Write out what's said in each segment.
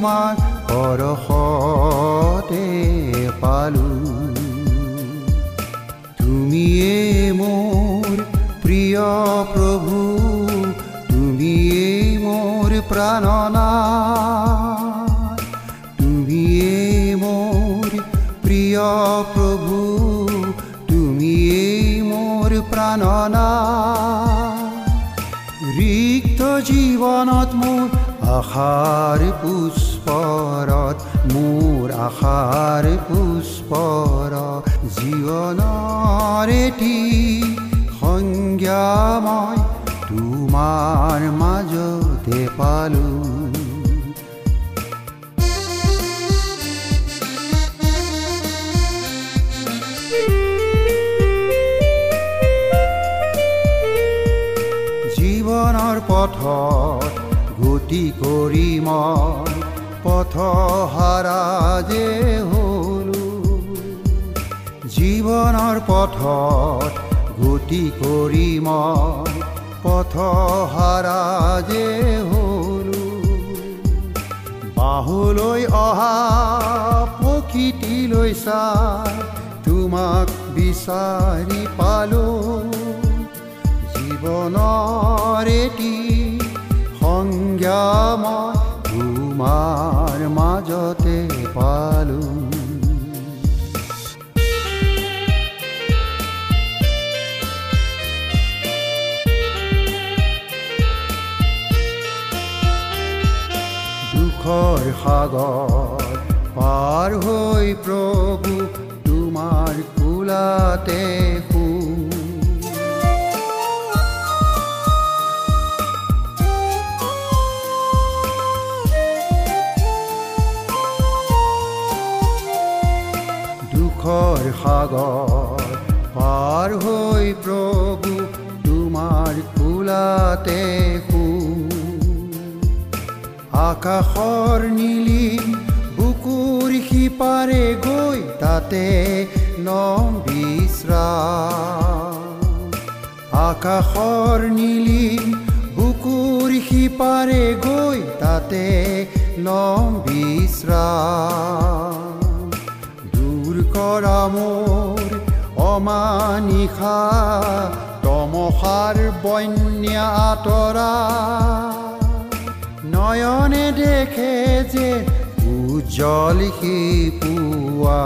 তোমাৰ পৰশতে পালো। তুমিয়ে মোৰ প্ৰিয় প্ৰভু তুমিয়ে মোৰ প্ৰাণনা তুমিয়ে মোৰ প্ৰিয় প্ৰভু তুমিয়ে মোৰ প্ৰাণনা ৰিক্ত জীৱনত মোৰ আশাৰ পুষ্পৰত মোৰ আশাৰ পুষ্পৰ জীৱনৰ এটি সংজ্ঞা মই তোমাৰ মাজতে পালোঁ পথত গতি কৰি মই পথ হাৰা যে হলো জীৱনৰ পথত গতি কৰি মই পথ হাৰা যে হলো বাহুলৈ অহা প্ৰকৃতিলৈ চাই তোমাক বিচাৰি পালোঁ। জীৱনৰ এটি সংজ্ঞা মই তোমাৰ মাজতে পালোঁ দুখৰ সাগৰ পাৰ হৈ প্ৰভু তোমাৰ কোলাতে সাগৰ পাৰ হৈ প্ৰভু তোমাৰ কোলাতে শু আকাশৰ নীলি বুকুৰ সিপাৰে গৈ তাতে নম বিশ্ৰাম আকাশৰ নীলি বুকুৰ সিপাৰে গৈ তাতে নম বিশ্ৰাম দূৰ কৰা মোৰ অমানিশা তমসাৰ বন্যা আঁতৰা নয়নে দেখে যে উজ্জ্বল সি পুৱা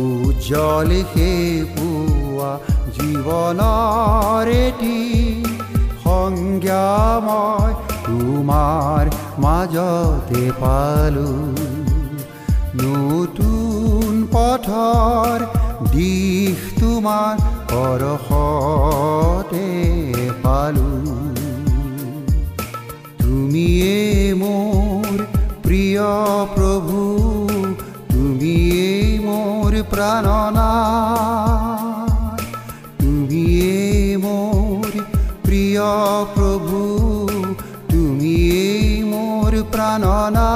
উজ্জ্বল সি পুৱা জীৱনৰ এটি সংজ্ঞা মই তোমাৰ মাজতে পালোঁ নতুন পথৰ দিশ তোমাৰ পৰশতে পালোঁ। তুমিয়ে মোৰ প্ৰিয় প্ৰভু তুমিয়ে মোৰ প্ৰাণনা। তুমিয়ে মোৰ প্ৰিয় প্ৰভু তুমিয়ে মোৰ প্ৰাণনা।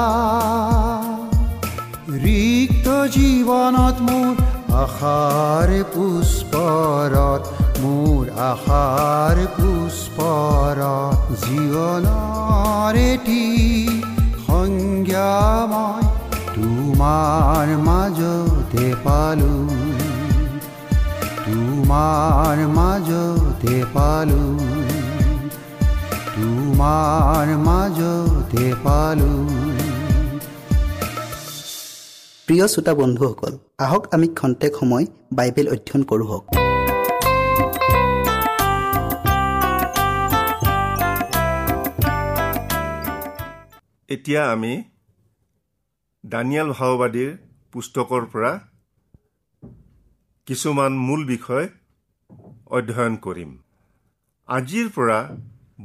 জীৱনত মোৰ আশাৰ পুষ্পৰত মোৰ আশাৰ পুষ্পৰত জীৱনৰ এটি সংজ্ঞা মই তোমাৰ মাজতে পালো তোমাৰ মাজতে পালো তোমাৰ মাজতে পালো প্ৰিয় শ্ৰোতা বন্ধুসকল আহক আমি খন্তেক সময় বাইবেল অধ্যয়ন কৰোঁ এতিয়া আমি দানিয়েল ভাওবাদীৰ পুস্তকৰ পৰা কিছুমান মূল বিষয় অধ্যয়ন কৰিম। আজিৰ পৰা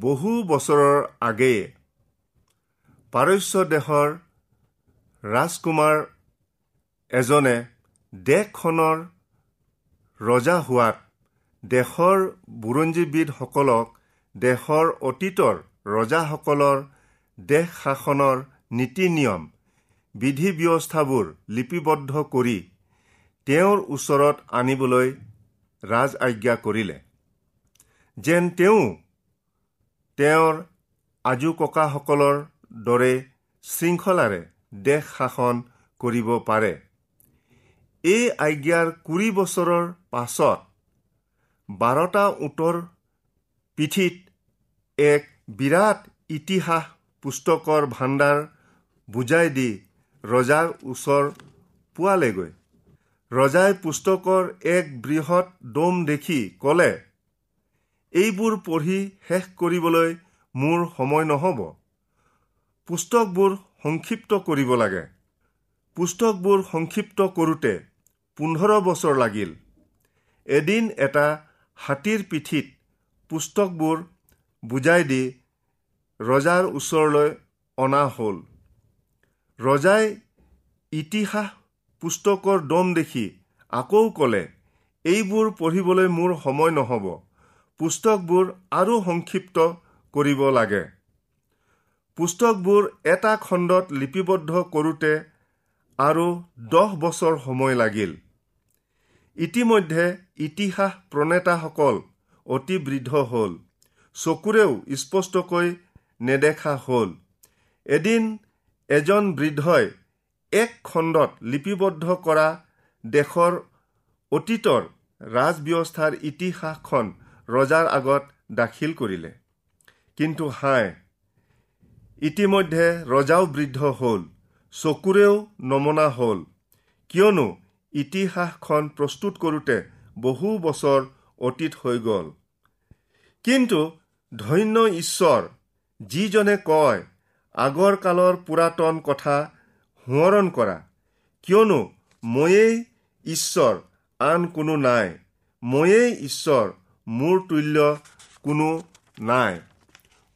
বহু বছৰৰ আগেয়ে পাৰস্য দেশৰ ৰাজকুমাৰ এজনে দেশখনৰ ৰজা হোৱাত দেশৰ বুৰঞ্জীবিদসকলক দেশৰ অতীতৰ ৰজাসকলৰ দেশ শাসনৰ নীতি নিয়ম বিধি ব্যৱস্থাবোৰ লিপিবদ্ধ কৰি তেওঁৰ ওচৰত আনিবলৈ ৰাজ আজ্ঞা কৰিলে। যেন তেওঁ তেওঁৰ আজু ককাসকলৰ দৰে শৃংখলাৰে দেশ শাসন কৰিব পাৰে। এই আজ্ঞাৰ কুৰি বছৰৰ পাছত বাৰটা উটৰ পিঠিত এক বিৰাট ইতিহাস পুস্তকৰ ভাণ্ডাৰ বুজাই দি ৰজাৰ ওচৰ পোৱালেগৈ। ৰজাই পুস্তকৰ এক বৃহৎ দম দেখি ক'লে এইবোৰ পঢ়ি শেষ কৰিবলৈ মোৰ সময় নহ'ব। পুস্তকবোৰ সংক্ষিপ্ত কৰিব লাগে। পুস্তকবোৰ সংক্ষিপ্ত কৰোঁতে পোন্ধৰ বছৰ লাগিল। এদিন এটা হাতীৰ পিঠিত পুস্তকবোৰ বুজাই দি ৰজাৰ ওচৰলৈ অনা হ'ল। ৰজাই ইতিহাস পুস্তকৰ দম দেখি আকৌ ক'লে এইবোৰ পঢ়িবলৈ মোৰ সময় নহ'ব। পুস্তকবোৰ আৰু সংক্ষিপ্ত কৰিব লাগে। পুস্তকবোৰ এটা খণ্ডত লিপিবদ্ধ কৰোঁতে আৰু দহ বছৰ সময় লাগিল। ইতিমধ্যে ইতিহাস প্ৰণেতাসকল অতি বৃদ্ধ হ'ল। চকুৰেও স্পষ্টকৈ নেদেখা হ'ল। এদিন এজন বৃদ্ধই এক খণ্ডত লিপিবদ্ধ কৰা দেশৰ অতীতৰ ৰাজব্যৱস্থাৰ ইতিহাসখন ৰজাৰ আগত দাখিল কৰিলে। কিন্তু হাই ইতিমধ্যে ৰজাও বৃদ্ধ হ'ল। চকুৰেও নমনা হ'ল। কিয়নো ইতিহাসখন প্ৰস্তুত কৰোঁতে বহু বছৰ অতীত হৈ গ'ল। কিন্তু ধন্য ঈশ্বৰ যিজনে কয় আগৰ কালৰ পুৰাতন কথা সোঁৱৰণ কৰা। কিয়নো ময়েই ঈশ্বৰ আন কোনো নাই। ময়েই ঈশ্বৰ মোৰ তুল্য কোনো নাই।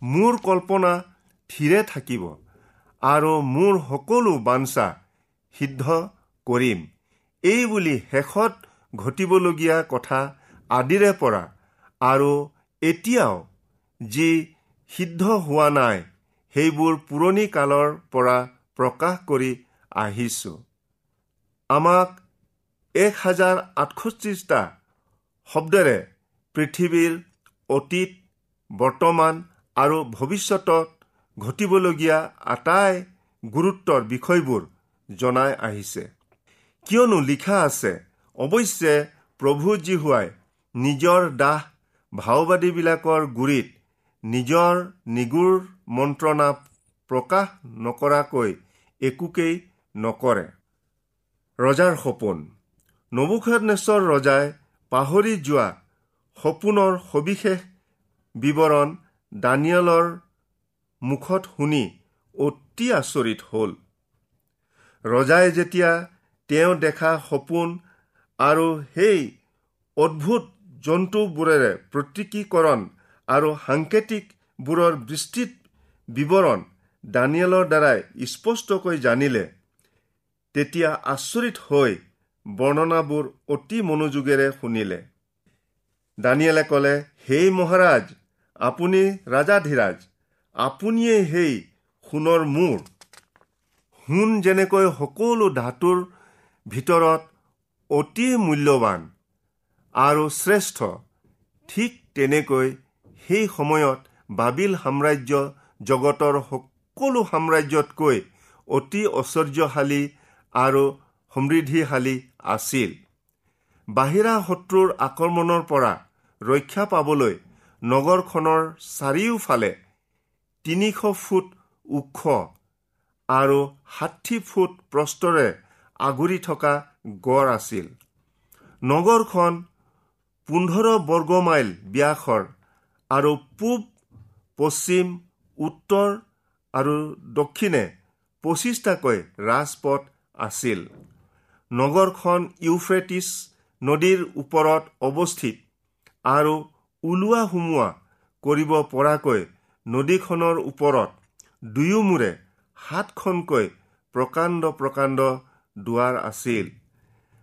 মোৰ কল্পনা থিৰে থাকিব। আৰু মোৰ সকলো বাঞ্ছা সিদ্ধ কৰিম। এই বুলি শেষত ঘটিবলগীয়া কথা আদিৰে পৰা আৰু এতিয়াও যি সিদ্ধ হোৱা নাই সেইবোৰ পুৰণি কালৰ পৰা প্ৰকাশ কৰি আহিছোঁ। আমাক এক হাজাৰ আঠষষ্ঠিটা শব্দেৰে পৃথিৱীৰ অতীত বৰ্তমান আৰু ভৱিষ্যতত ঘটিবলগীয়া আটাই গুৰুত্বৰ বিষয়বোৰ জনাই আহিছে। কিয়নো লিখা আছে অৱশ্যে প্ৰভু জীহুৱাই নিজৰ দাহ ভাওবাদীবিলাকৰ গুৰিত নিজৰ নিগুৰ মন্ত্ৰণা প্ৰকাশ নকৰাকৈ একোকেই নকৰে। ৰজাৰ সপোন। নবুখনেশ্বৰ ৰজাই পাহৰি যোৱা সপোনৰ সবিশেষ বিৱৰণ দানিয়েলৰ মুখত শুনি অতি আচৰিত হ'ল। ৰজাই যেতিয়া তেওঁ দেখা সপোন আৰু সেই অদ্ভুত জন্তুবোৰেৰে প্ৰতীকীকৰণ আৰু সাংকেতিকবোৰৰ বিস্তৃত বিৱৰণ দানিয়েলৰ দ্বাৰাই স্পষ্টকৈ জানিলে তেতিয়া আচৰিত হৈ বৰ্ণনাবোৰ অতি মনোযোগেৰে শুনিলে। দানিয়েলে ক'লে হেই মহাৰাজ আপুনি ৰাজাধিৰাজ আপুনিয়ে সেই সোণৰ মূৰ সোণ যেনেকৈ সকলো ধাতুৰ ভিতৰত অতি মূল্যৱান আৰু শ্ৰেষ্ঠ ঠিক তেনেকৈ সেই সময়ত বাবিল সাম্ৰাজ্য জগতৰ সকলো সাম্ৰাজ্যতকৈ অতি ঐশ্বৰ্যশালী আৰু সমৃদ্ধিশালী আছিল। বাহিৰা শত্ৰুৰ আক্ৰমণৰ পৰা ৰক্ষা পাবলৈ নগৰখনৰ চাৰিওফালে তিনিশ ফুট ওখ আৰু ষাঠি ফুট প্ৰস্তৰে আগুৰি থকা গড় আছিল। নগৰখন পোন্ধৰ বৰ্গ মাইল ব্যাসৰ আৰু পূব পশ্চিম উত্তৰ আৰু দক্ষিণে পঁচিছটাকৈ ৰাজপথ আছিল। নগৰখন ইউফ্ৰেটিছ নদীৰ ওপৰত অৱস্থিত আৰু ওলোৱা সোমোৱা কৰিব পৰাকৈ নদীখনৰ ওপৰত দুয়োমূৰে সাতখনকৈ প্ৰকাণ্ড প্ৰকাণ্ড দুৱাৰ আছিল।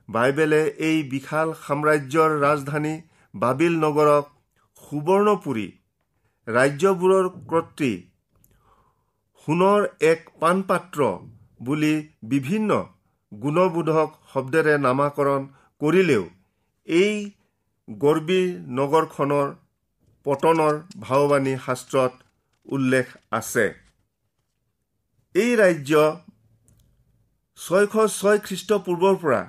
বাইবেলে এই বিশাল সাম্ৰাজ্যৰ ৰাজধানী বাবিল নগৰক সুবৰ্ণপুৰী ৰাজ্যবোৰৰ কৰ্তৃ সোণৰ এক পাণপাত্ৰ বুলি বিভিন্ন গুণবোধক শব্দেৰে নামাকৰণ কৰিলেও এই গৰ্বী নগৰখনৰ পতনৰ ভাওবাণী শাস্ত্ৰত উল্লেখ আছে। এই ৰাজ্য ছয়শ ছয় খ্ৰীষ্টপূৰ্বৰ পৰা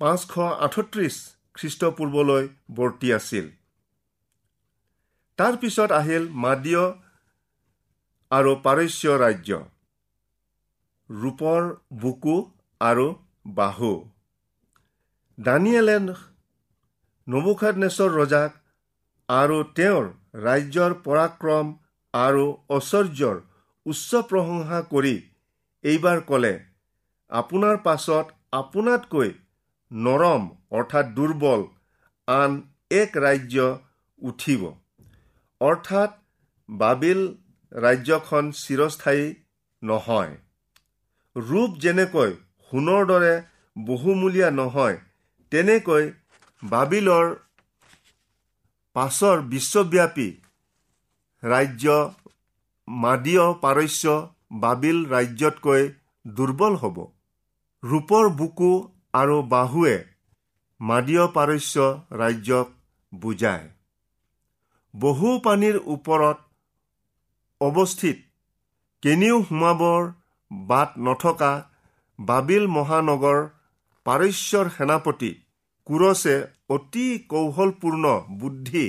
পাঁচশ আঠত্ৰিছ খ্ৰীষ্টপূৰ্বলৈ বৰ্তি আছিল। তাৰ পিছত আহিল মাদীয় আৰু পাৰস্য ৰাজ্য ৰূপৰ বুকু আৰু বাহু। দানিয়েলে নবুখাদনেশ্বৰ ৰজাক আৰু তেওঁৰ ৰাজ্যৰ পৰাক্ৰম আৰু ঐশ্বৰ্যৰ উচ্চ প্ৰশংসা কৰি এইবাৰ ক'লে আপোনাৰ পাছত আপোনাতকৈ নৰম অৰ্থাৎ দুৰ্বল আন এক ৰাজ্য উঠিব। অৰ্থাৎ বাবিল ৰাজ্যখন চিৰস্থায়ী নহয়। ৰূপ যেনেকৈ সোণৰ দৰে বহুমূলীয়া নহয় তেনেকৈ বাবিলৰ পাছৰ বিশ্বব্যাপী ৰাজ্য মাদীয় পাৰস্য বাবিল ৰাজ্যতকৈ দুৰ্বল হ'ব। ৰূপৰ বুকু আৰু বাহুৱে মাদীয় পাৰস্য ৰাজ্যক বুজায়। বহু পানীৰ ওপৰত অৱস্থিত কেনিও সোমাবৰ বাট নথকা বাবিল মহানগৰ পাৰস্যৰ সেনাপতি কুৰছে অতি কৌশলপূৰ্ণ বুদ্ধি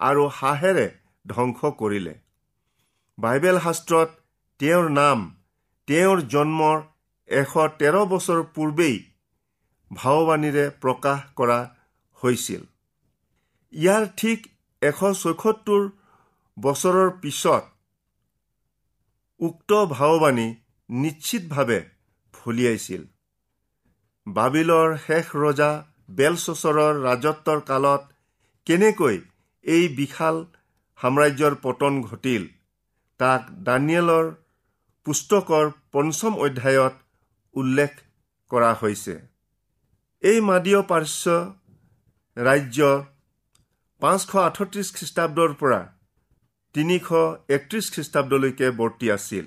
আৰু সাহেৰে ধ্বংস কৰিলে। বাইবেল শাস্ত্ৰত তেওঁৰ নাম তেওঁৰ জন্মৰ এশ তেৰ বছৰ পূৰ্বেই ভাওবাণীৰে প্ৰকাশ কৰা হৈছিল। ইয়াৰ ঠিক এশ ছয়সত্তৰ বছৰৰ পিছত উক্ত ভাওবাণী নিশ্চিতভাৱে ফলিয়াইছিল বাবিলৰ শেষ ৰজা বেলচৰৰ ৰাজত্বৰ কালত কেনেকৈ এই বিশাল সাম্ৰাজ্যৰ পতন ঘটিল তাক দানিয়েলৰ পুস্তকৰ পঞ্চম অধ্যায়ত উল্লেখ কৰা হৈছে। এই মাদীয় পাৰ্শ্ব ৰাজ্যৰ পাঁচশ আঠত্ৰিছ খ্ৰীষ্টাব্দৰ পৰা তিনিশ একত্ৰিছ খ্ৰীষ্টাব্দলৈকে বৰ্তি আছিল।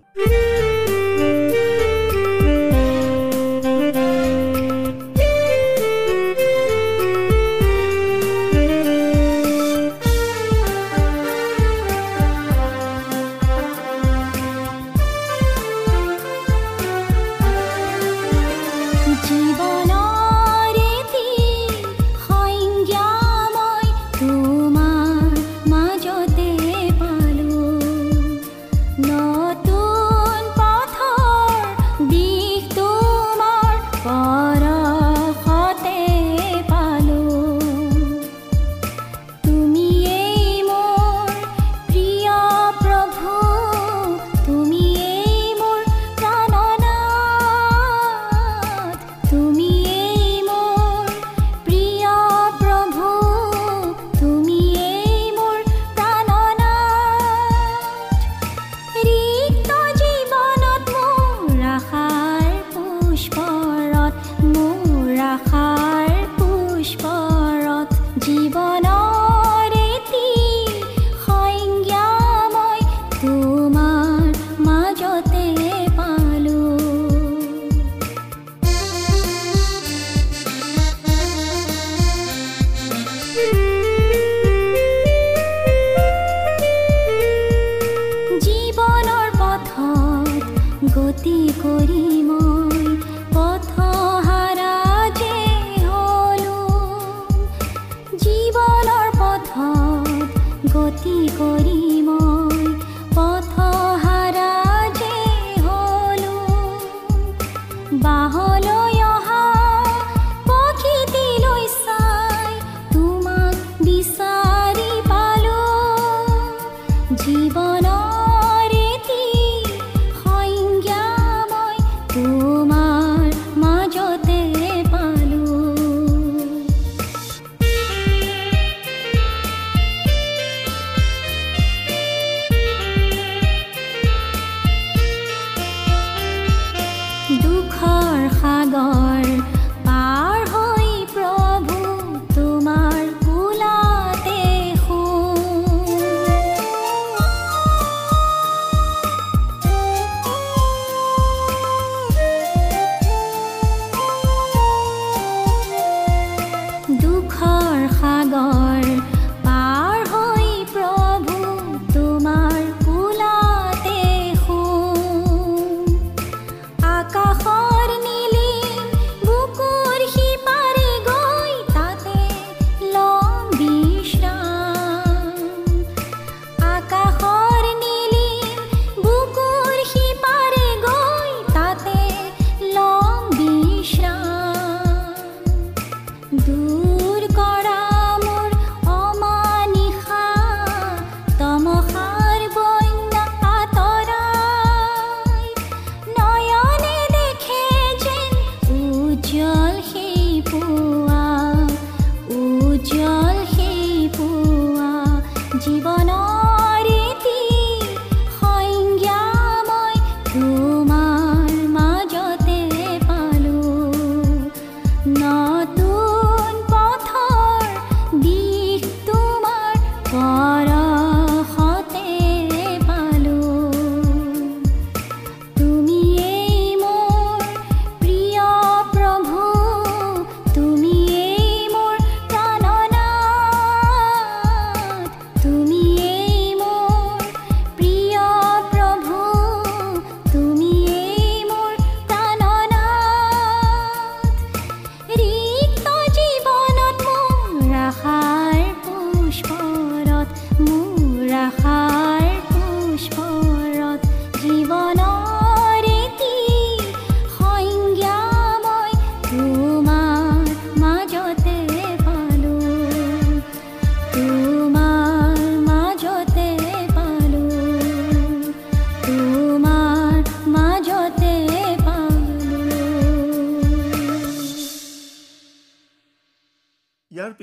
जीवा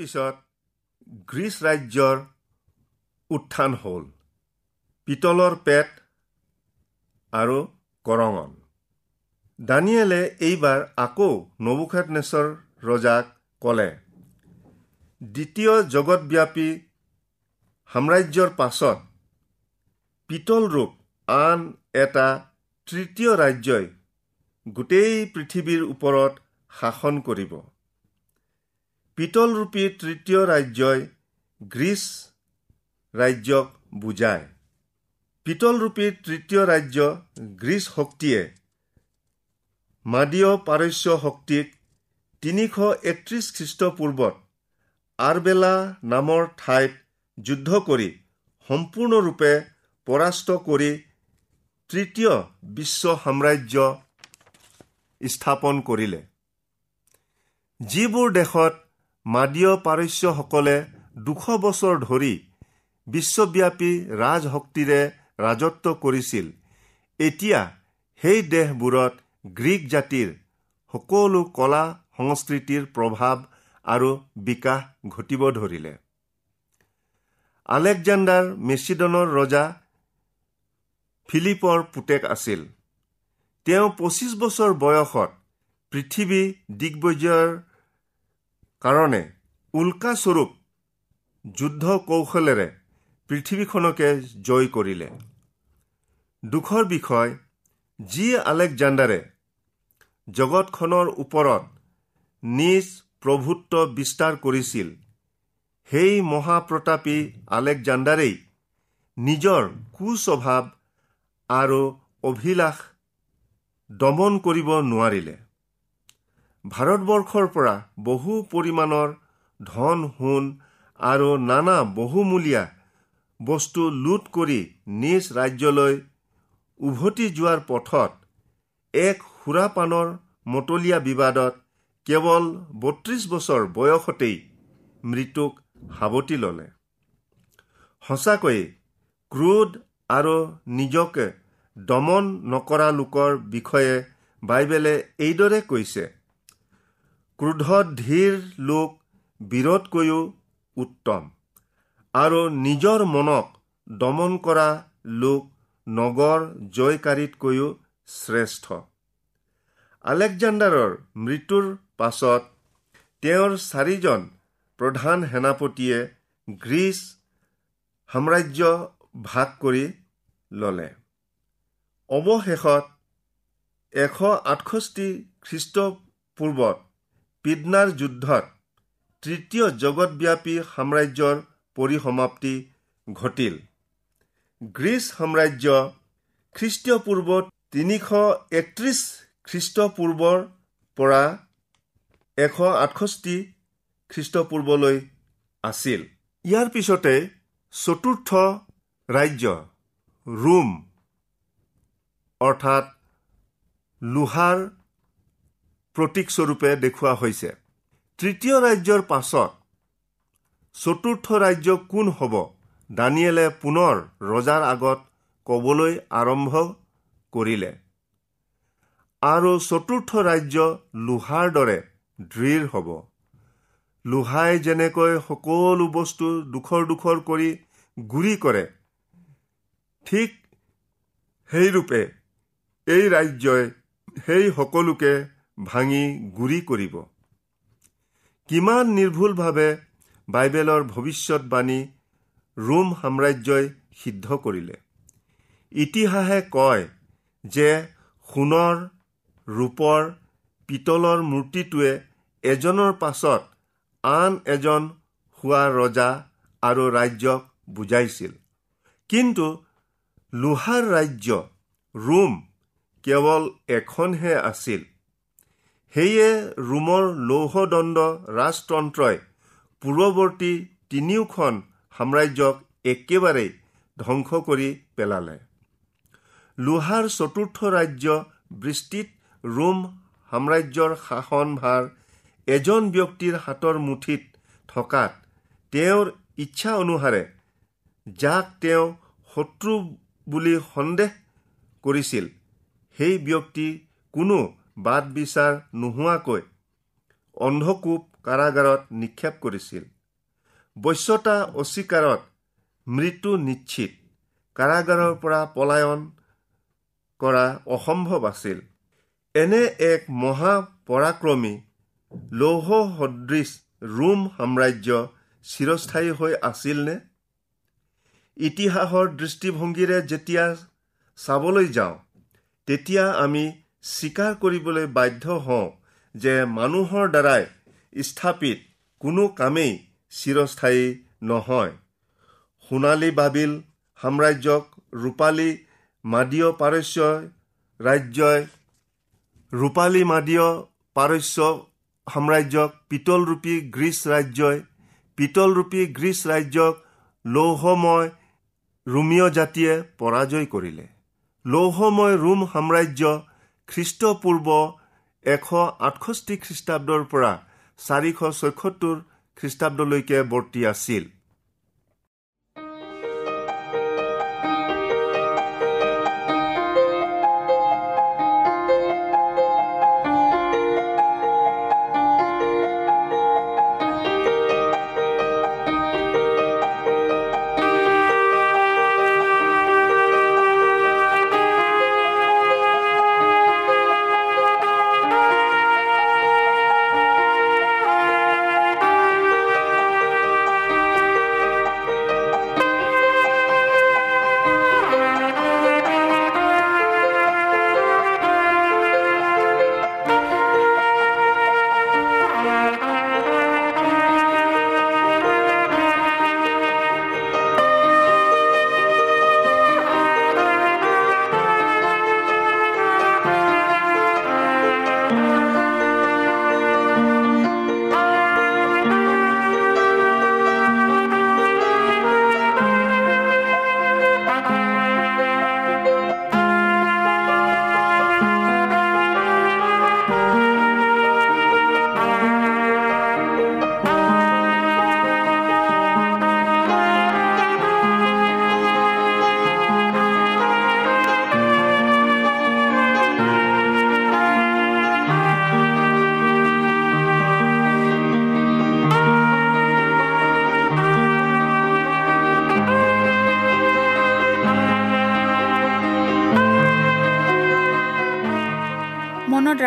পিছত গ্ৰীচ ৰাজ্যৰ উত্থান হ'ল পিতলৰ পেট আৰু কৰঙন দানিয়েলে এইবাৰ আকৌ নবুখাটনেশ্বৰ ৰজাক ক'লে দ্বিতীয় জগতব্যাপী সাম্ৰাজ্যৰ পাছত পিতল ৰূপ আন এটা তৃতীয় ৰাজ্যই গোটেই পৃথিৱীৰ ওপৰত শাসন কৰিব। পিতলৰূপী তৃতীয় ৰাজ্যই গ্ৰীচ ৰাজ্যক বুজায়। পিতলৰূপী তৃতীয় ৰাজ্য গ্ৰীচ শক্তিয়ে মাদীয় পাৰস্য শক্তিক তিনিশ একত্ৰিছ খ্ৰীষ্টপূৰ্বত আৰবেলা নামৰ ঠাইত যুদ্ধ কৰি সম্পূৰ্ণৰূপে পৰাস্ত কৰি তৃতীয় বিশ্ব সাম্ৰাজ্য স্থাপন কৰিলে। যিবোৰ দেশত মাদীয় পাৰস্যসকলে দুশ বছৰ ধৰি বিশ্বব্যাপী ৰাজশক্তিৰে ৰাজত্ব কৰিছিল। এতিয়া সেই দেশবোৰত গ্ৰীক জাতিৰ সকলো কলা সংস্কৃতিৰ প্ৰভাৱ আৰু বিকাশ ঘটিব ধৰিলে। আলেকজাণ্ডাৰ মেচিডনৰ ৰজা ফিলিপৰ পুতেক আছিল। তেওঁ পঁচিছ বছৰ বয়সত পৃথিৱী দিগ্বজয়ৰ কাৰণে উল্কাস্বৰূপ যুদ্ধ কৌশলেৰে পৃথিৱীখনকে জয় কৰিলে। দুখৰ বিষয় যি আলেকজাণ্ডাৰে জগতখনৰ ওপৰত নিজ প্ৰভুত্ব বিস্তাৰ কৰিছিল সেই মহাপ্ৰতাপী আলেকজাণ্ডাৰেই নিজৰ কুস্বভাৱ আৰু অভিলাষ দমন কৰিব নোৱাৰিলে। ভাৰতবৰ্ষৰ পৰা বহু পৰিমাণৰ ধন সোণ আৰু নানা বহুমূলীয়া বস্তু লুট কৰি নিজ ৰাজ্যলৈ উভতি যোৱাৰ পথত এক সুৰাপানৰ মতলীয়া বিবাদত কেৱল বত্ৰিছ বছৰ বয়সতেই মৃত্যুক সাৱটি ল'লে। সঁচাকৈয়ে ক্ৰোধ আৰু নিজকে দমন নকৰা লোকৰ বিষয়ে বাইবেলে এইদৰে কৈছে ক্ৰোধত ধীৰ লোক বিৰোধকৈও উত্তম। আৰু নিজৰ মনক দমন কৰা লোক নগৰ জয়কাৰীতকৈও শ্ৰেষ্ঠ। আলেকজাণ্ডাৰৰ মৃত্যুৰ পাছত তেওঁৰ চাৰিজন প্ৰধান সেনাপতিয়ে গ্ৰীচ সাম্ৰাজ্য ভাগ কৰি ল'লে। অৱশেষত এশ আঠষষ্ঠি খ্ৰীষ্টপূৰ্বত পিডনাৰ যুদ্ধত তৃতীয় জগতব্যাপী সাম্ৰাজ্যৰ পৰিসমাপ্তি ঘটিল। গ্ৰীচ সাম্ৰাজ্য খ্ৰীষ্টপূৰ্ব তিনিশ একত্ৰিছ খ্ৰীষ্টপূৰ্বৰ পৰা এশ আঠষষ্ঠি খ্ৰীষ্টপূৰ্বলৈ আছিল। ইয়াৰ পিছতে চতুৰ্থ ৰাজ্য ৰোম অৰ্থাৎ লোহাৰ প্ৰতীকস্বৰূপে দেখুওৱা হৈছে। তৃতীয় ৰাজ্যৰ পাছত চতুৰ্থ ৰাজ্য কোন হ'ব? দানিয়েলে পুনৰ ৰজাৰ আগত ক'বলৈ আৰম্ভ কৰিলে। আৰু চতুৰ্থ ৰাজ্য লোহাৰ দৰে দৃঢ় হ'ব। লোহাই যেনেকৈ সকলো বস্তু দুখৰ দুখৰ কৰি গুৰি কৰে ঠিক সেইৰূপে এই ৰাজ্যই সেই সকলোকে ভাঙি গুৰি কৰিব। কিমান নিৰ্ভুলভাৱে বাইবেলৰ ভৱিষ্যতবাণী ৰোম সাম্ৰাজ্যই সিদ্ধ কৰিলে। ইতিহাসে কয় যে সোণৰ ৰূপৰ পিতলৰ মূৰ্তিটোৱে এজনৰ পাছত আন এজন হোৱা ৰজা আৰু ৰাজ্যক বুজাইছিল। কিন্তু লোহাৰ ৰাজ্য ৰোম কেৱল এখনহে আছিল। সেয়ে ৰোমৰ লৌহদণ্ড ৰাজতন্ত্ৰই পূৰ্বৱৰ্তী তিনিওখন সাম্ৰাজ্যক একেবাৰেই ধ্বংস কৰি পেলালে। লোহাৰ চতুৰ্থ ৰাজ্য বৃষ্টিত ৰোম সাম্ৰাজ্যৰ শাসনভাৰ এজন ব্যক্তিৰ হাতৰ মুঠিত থকাত তেওঁৰ ইচ্ছা অনুসাৰে যাক তেওঁ শত্ৰু বুলি সন্দেহ কৰিছিল সেই ব্যক্তি কোনো বাদ বিচাৰ নোহোৱাকৈ অন্ধকূপ কাৰাগাৰত নিক্ষেপ কৰিছিল। বশ্যতা অস্বীকাৰত মৃত্যু নিশ্চিত। কাৰাগাৰৰ পৰা পলায়ন কৰা অসম্ভৱ আছিল। এনে এক মহাপৰাক্ৰমী লৌহ সদৃশ ৰোম সাম্ৰাজ্য চিৰস্থায়ী হৈ আছিলনে? ইতিহাসৰ দৃষ্টিভংগীৰে যেতিয়া চাবলৈ যাওঁ তেতিয়া আমি স্বীকাৰ কৰিবলৈ বাধ্য হওঁ যে মানুহৰ দ্বাৰাই স্থাপিত কোনো কামেই চিৰস্থায়ী নহয়। সোণালী বাবিল সাম্ৰাজ্যক ৰূপালী মাদীয় পাৰস্য ৰাজ্যই ৰূপালী মাদীয় পাৰস্য সাম্ৰাজ্যক পিতলৰূপী গ্ৰীচ ৰাজ্যই পিতলৰূপী গ্ৰীচ ৰাজ্যক লৌহময় ৰোমীয় জাতিয়ে পৰাজয় কৰিলে। লৌহময় ৰোম সাম্ৰাজ্য খ্ৰীষ্টপূৰ্ব এশ আঠষষ্ঠি খ্ৰীষ্টাব্দৰ পৰা চাৰিশ ছয়সত্তৰ খ্ৰীষ্টাব্দলৈকে বৰ্তি আছিল।